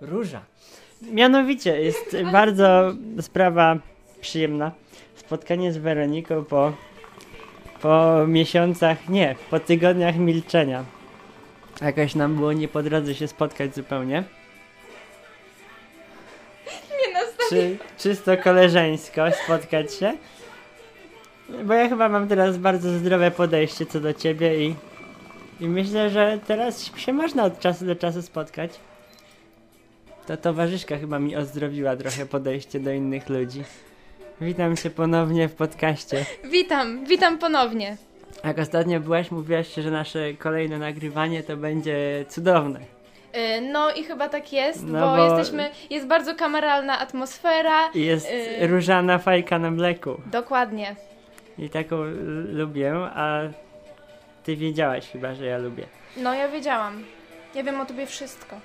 Róża. Mianowicie jest bardzo sprawa przyjemna. Spotkanie z Weroniką po, po miesiącach, nie, po tygodniach milczenia. Jakoś nam było nie po drodze się spotkać zupełnie. Nie nastawię. Czy czysto koleżeńsko spotkać się? Bo ja chyba mam teraz bardzo zdrowe podejście co do ciebie i, i myślę, że teraz się można od czasu do czasu spotkać. Ta towarzyszka chyba mi ozdrowiła trochę podejście do innych ludzi. Witam cię ponownie w podcaście. Witam, witam ponownie. Jak ostatnio byłaś, mówiłaś, że nasze kolejne nagrywanie to będzie cudowne. Y, No i chyba tak jest, No bo, bo- jesteśmy, jest bardzo kameralna atmosfera. I jest Y. różana fajka na mleku. Dokładnie. I taką lubię, a ty wiedziałaś chyba, że ja lubię. No ja wiedziałam. Ja wiem o tobie wszystko.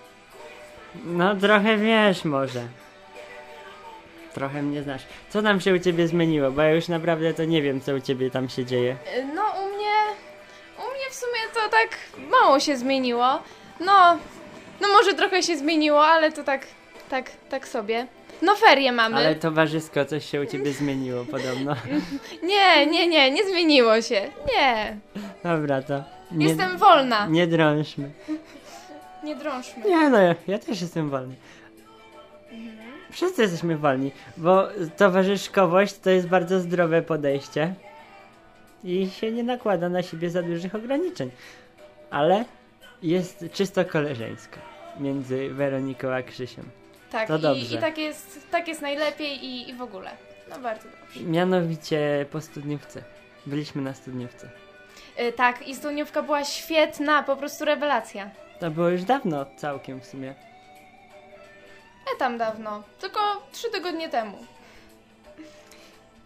No trochę wiesz może. Trochę mnie znasz. Co tam się u ciebie zmieniło? Bo ja już naprawdę to nie wiem, co u ciebie tam się dzieje. Y, No u mnie, u mnie w sumie to tak mało się zmieniło. No, no może trochę się zmieniło, ale to tak, tak, tak sobie. No ferie mamy. Ale towarzysko coś się u ciebie zmieniło podobno. Nie, nie, nie, nie zmieniło się. Nie. Dobra, to nie, Jestem wolna. nie drążmy. Nie drążmy. Nie no, ja, ja też jestem wolny. Wszyscy jesteśmy wolni, bo towarzyszkowość to jest bardzo zdrowe podejście i się nie nakłada na siebie za dużych ograniczeń. Ale jest czysto koleżeńsko między Weroniką a Krzysiem. Tak, To i, dobrze. i tak, jest, tak jest najlepiej i, i w ogóle. No bardzo dobrze. Mianowicie po studniówce. Byliśmy na studniówce. Y, tak, i studniówka była świetna, po prostu rewelacja. To było już dawno całkiem w sumie. E tam dawno, tylko trzy tygodnie temu.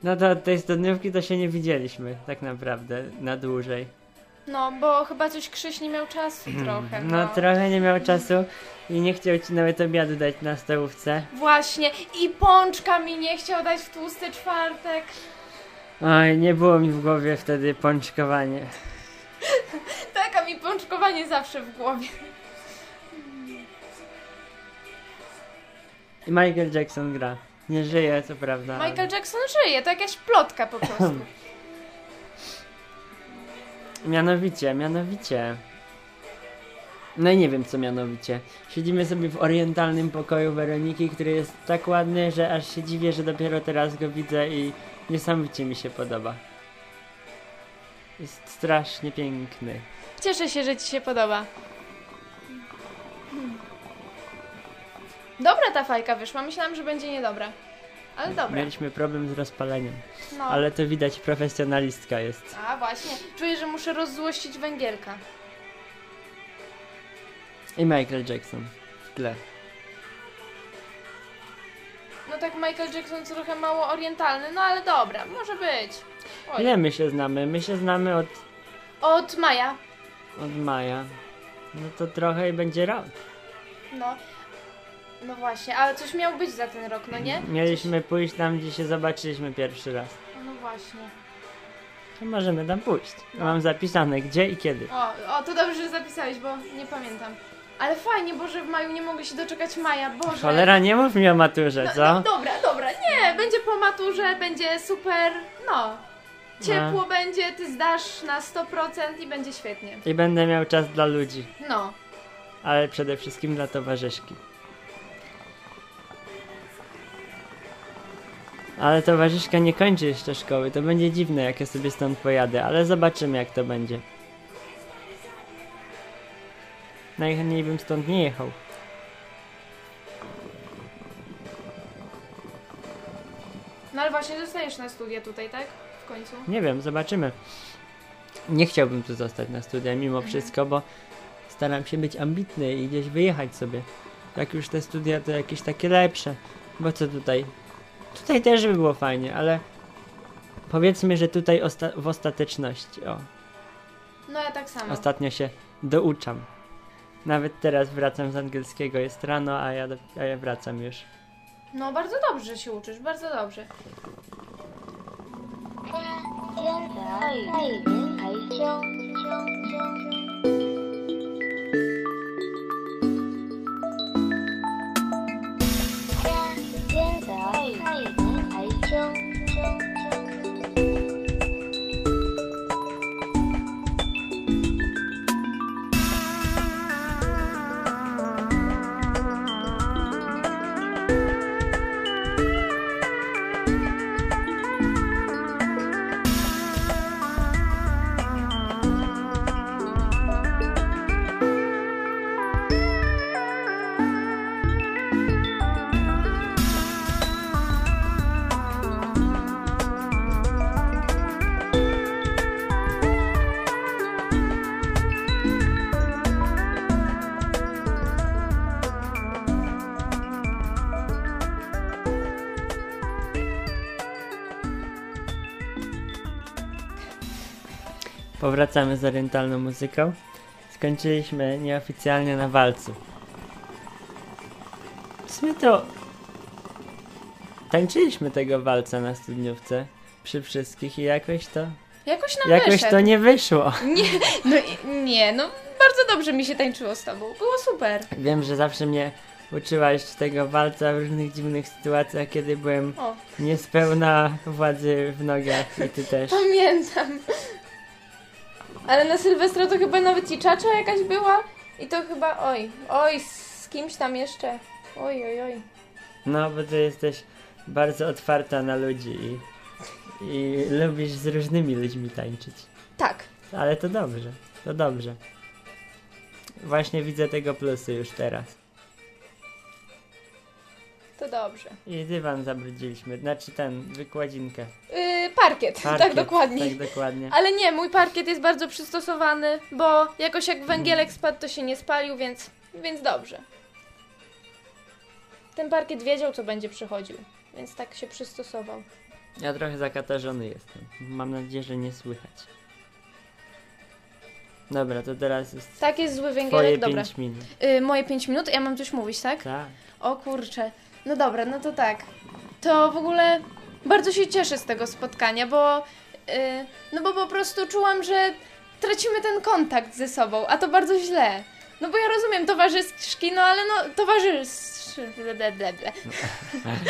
No to od tej studniówki to się nie widzieliśmy tak naprawdę na dłużej. No, bo chyba coś Krzyś nie miał czasu trochę. No trochę nie miał czasu i nie chciał ci nawet obiadu dać na stołówce. Właśnie, i pączka mi nie chciał dać w tłusty czwartek. Oj, nie było mi w głowie wtedy pączkowanie. Tak, a mi pączkowanie zawsze w głowie. I Michael Jackson gra. Nie żyje, co prawda. ale- Michael Jackson żyje, to jakaś plotka po prostu. Mianowicie, mianowicie. No i nie wiem co mianowicie. Siedzimy sobie w orientalnym pokoju Weroniki, który jest tak ładny, że aż się dziwię, że dopiero teraz go widzę i niesamowicie mi się podoba. Jest strasznie piękny. Cieszę się, że ci się podoba. Dobra ta fajka wyszła, myślałam, że będzie niedobra. Ale dobra. Mieliśmy problem z rozpaleniem, No. ale to widać profesjonalistka jest. A właśnie, czuję, że muszę rozzłościć węgielka. I Michael Jackson w tle. No tak Michael Jackson trochę mało orientalny, no ale dobra, może być. Oj. Ile my się znamy? My się znamy od, Od Maja. od maja. No to trochę i będzie rok. No. No właśnie, ale coś miał być za ten rok, no nie? Mieliśmy pójść tam, gdzie się zobaczyliśmy pierwszy raz. No właśnie. To możemy tam pójść. Mam zapisane gdzie i kiedy. O, o, to dobrze, że zapisałeś, bo nie pamiętam. Ale fajnie, bo że w maju nie mogę się doczekać maja, Boże. Cholera, nie mów mi o maturze, No, co? no, dobra, dobra, nie, będzie po maturze, będzie super, no. Ciepło będzie, ty zdasz na 100% i będzie świetnie. I będę miał czas dla ludzi, No. ale przede wszystkim dla towarzyszki. Ale towarzyszka nie kończy jeszcze szkoły, to będzie dziwne jak ja sobie stąd pojadę, ale zobaczymy jak to będzie. Najchętniej bym stąd nie jechał. No ale właśnie zostajesz na studia tutaj, tak? W końcu. Nie wiem, zobaczymy. Nie chciałbym tu zostać na studia mimo wszystko, bo staram się być ambitny i gdzieś wyjechać sobie. Jak już te studia to jakieś takie lepsze. Bo co tutaj? Tutaj też by było fajnie, ale powiedzmy, że tutaj osta w ostateczności. O. No ja tak samo. Ostatnio się douczam. Nawet teraz wracam z angielskiego, jest rano, a ja, a ja wracam już. No bardzo dobrze się uczysz, bardzo dobrze. Hey, hey, hey, hey, hey, hey, hey, hey. Thank you. Powracamy z orientalną muzyką. Skończyliśmy nieoficjalnie na walcu. W sumie to tańczyliśmy tego walca na studniówce przy wszystkich i jakoś to Jakoś nam jakoś wyszedł. to nie wyszło. Nie, no nie, no bardzo dobrze mi się tańczyło z tobą. Było super. Wiem, że zawsze mnie uczyłaś tego walca w różnych dziwnych sytuacjach, kiedy byłem O, niespełna władzy w nogach i ty też. pamiętam. Ale na Sylwestra to chyba nawet i czacza jakaś była. I to chyba, oj, oj, z kimś tam jeszcze. Oj, oj, oj. No, bo ty jesteś bardzo otwarta na ludzi i, i lubisz z różnymi ludźmi tańczyć. Tak. Ale to dobrze, to dobrze. Właśnie widzę tego plusy już teraz. To dobrze. I dywan zabrudziliśmy, znaczy ten, wykładzinkę. Yy, parkiet, tak Parkiet, dokładnie. Tak dokładnie. Ale nie, mój parkiet jest bardzo przystosowany, bo jakoś jak węgielek spadł, to się nie spalił, więc, więc dobrze. Ten parkiet wiedział, co będzie przychodził, więc tak się przystosował. Ja trochę zakatarzony jestem. Mam nadzieję, że nie słychać. Dobra, to teraz jest Tak jest zły twoje węgielek, dobra. 5 minut. Yy, moje 5 minut, ja mam coś mówić, tak? Tak. O kurczę. No dobra, no to tak. To w ogóle bardzo się cieszę z tego spotkania, bo yy, no bo po prostu czułam, że tracimy ten kontakt ze sobą, a to bardzo źle. No bo ja rozumiem towarzyszki, no ale no towarzysz... ble, ble, ble, ble.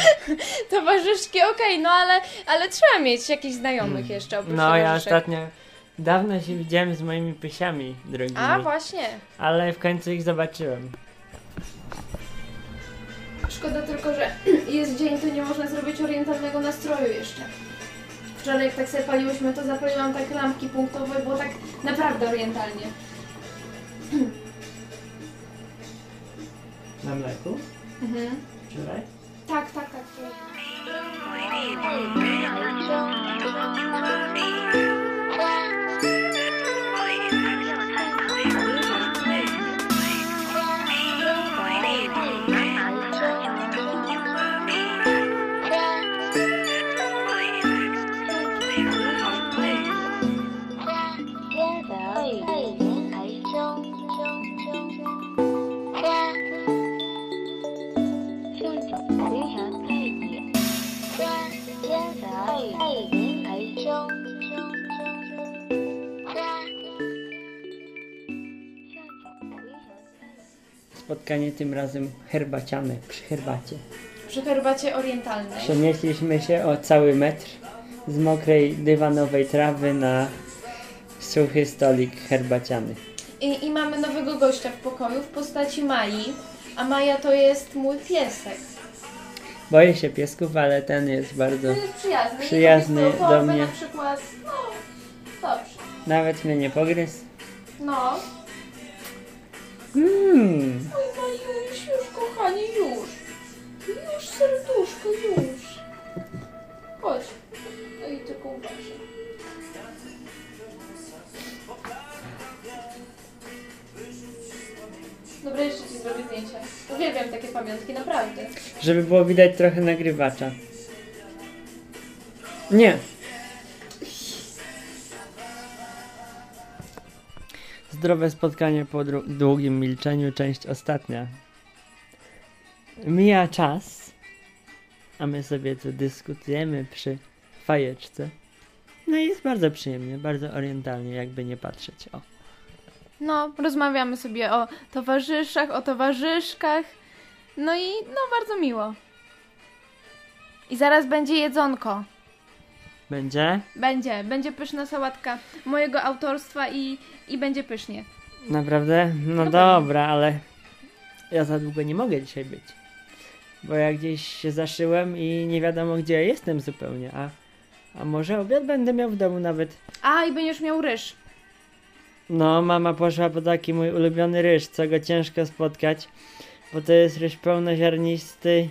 Towarzyszki, okej, no ale, ale trzeba mieć jakichś znajomych jeszcze oprócz No, ja towarzyszek. ostatnio dawno się widziałem z moimi pysiami drogimi, A, właśnie. ale w końcu ich zobaczyłem. Szkoda tylko, że jest dzień, to nie można zrobić orientalnego nastroju jeszcze. Wczoraj jak tak sobie paliłyśmy, to zapaliłam tak lampki punktowe, było tak naprawdę orientalnie. Na mleku? Mhm. Wczoraj? Tak, tak, tak. Spotkanie tym razem herbaciane, przy herbacie. Przy herbacie orientalnej. Przenieśliśmy się o cały metr z mokrej dywanowej trawy na suchy stolik herbaciany. I, I mamy nowego gościa w pokoju w postaci Mai. A Maja to jest mój piesek. Boję się piesków, ale ten jest bardzo... To jest przyjazny. Przyjazny swoją do mnie. na przykład. No, dobrze. Nawet mnie nie pogryzł. No. Mmm, Oj, Mariusz, już kochanie, już. Już, serduszko, już. Chodź. No i tylko uważaj. Dobra, jeszcze ci zrobię zdjęcie. Uwielbiam takie pamiątki, naprawdę. żeby było widać trochę nagrywacza. Nie. Zdrowe spotkanie po długim milczeniu, część ostatnia. Mija czas, a my sobie tu dyskutujemy przy fajeczce. No i jest bardzo przyjemnie, bardzo orientalnie, jakby nie patrzeć. O. No, rozmawiamy sobie o towarzyszach, o towarzyszkach. No i no, bardzo miło. I zaraz będzie jedzonko. Będzie? Będzie, będzie pyszna sałatka mojego autorstwa i, i będzie pysznie. Naprawdę? No No dobra, ale ja za długo nie mogę dzisiaj być. Bo ja gdzieś się zaszyłem i nie wiadomo gdzie ja jestem zupełnie, a, a może obiad będę miał w domu nawet. A, i będziesz miał ryż. No, mama poszła po taki mój ulubiony ryż, co go ciężko spotkać, bo to jest ryż pełnoziarnisty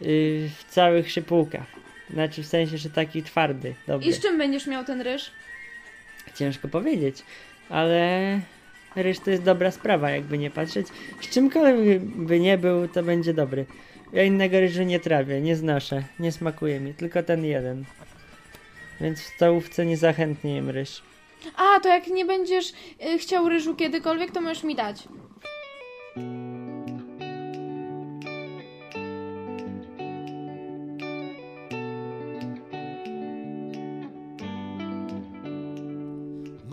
yy, w całych szypułkach. Znaczy w sensie, że taki twardy, dobry. I z czym będziesz miał ten ryż? Ciężko powiedzieć, ale ryż to jest dobra sprawa, jakby nie patrzeć. Z czymkolwiek by nie był, to będzie dobry. Ja innego ryżu nie trawię, nie znoszę, nie smakuje mi, tylko ten jeden. Więc w stołówce niezachętnie jem ryż. A, to jak nie będziesz y, chciał ryżu kiedykolwiek, to możesz mi dać.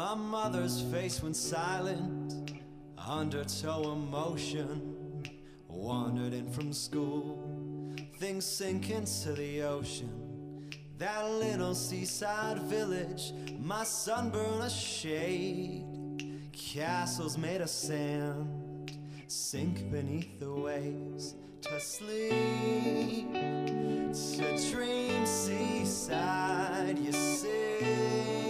My mother's face went silent, undertow emotion. Wandered in from school, things sink into the ocean. That little seaside village, my sunburn a shade. Castles made of sand sink beneath the waves to sleep. To dream seaside, you see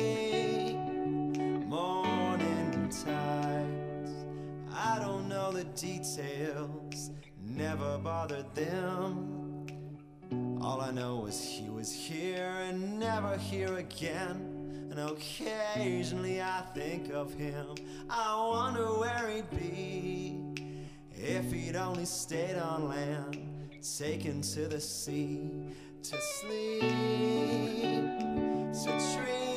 details, never bothered them. All I know is he was here and never here again. And occasionally I think of him. I wonder where he'd be if he'd only stayed on land, taken to the sea to sleep. To dream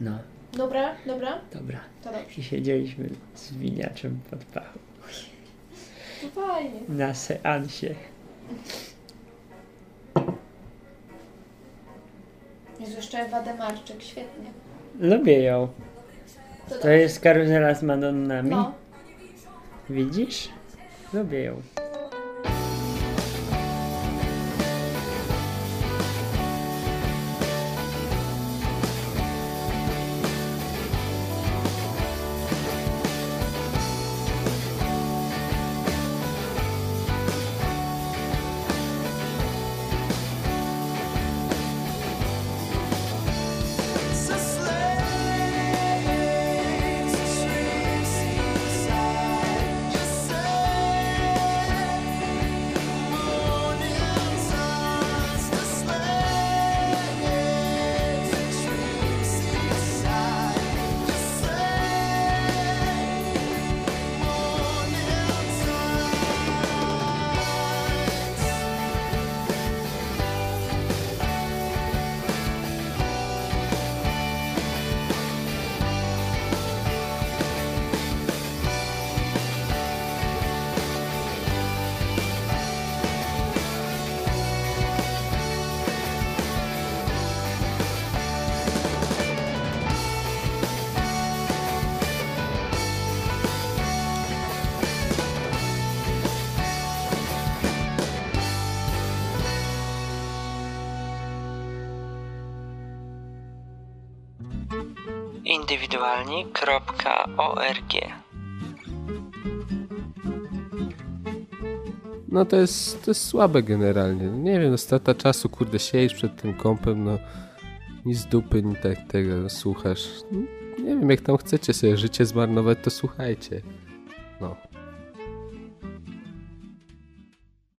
No, Dobra, dobra, dobra. to dobrze. I siedzieliśmy z winiaczem pod pachą To fajnie. na seansie. Jest jeszcze Ewa Demarczyk, świetnie. Lubię ją. To, To jest karuzela z Madonnami. No, Widzisz? Lubię ją. Indywidualni.org No to jest, to jest słabe generalnie. Nie wiem, no strata czasu, kurde, siedzisz przed tym kąpem, no ni z dupy, ni tak tego słuchasz. No, nie wiem, jak tam chcecie sobie życie zmarnować, to słuchajcie. No.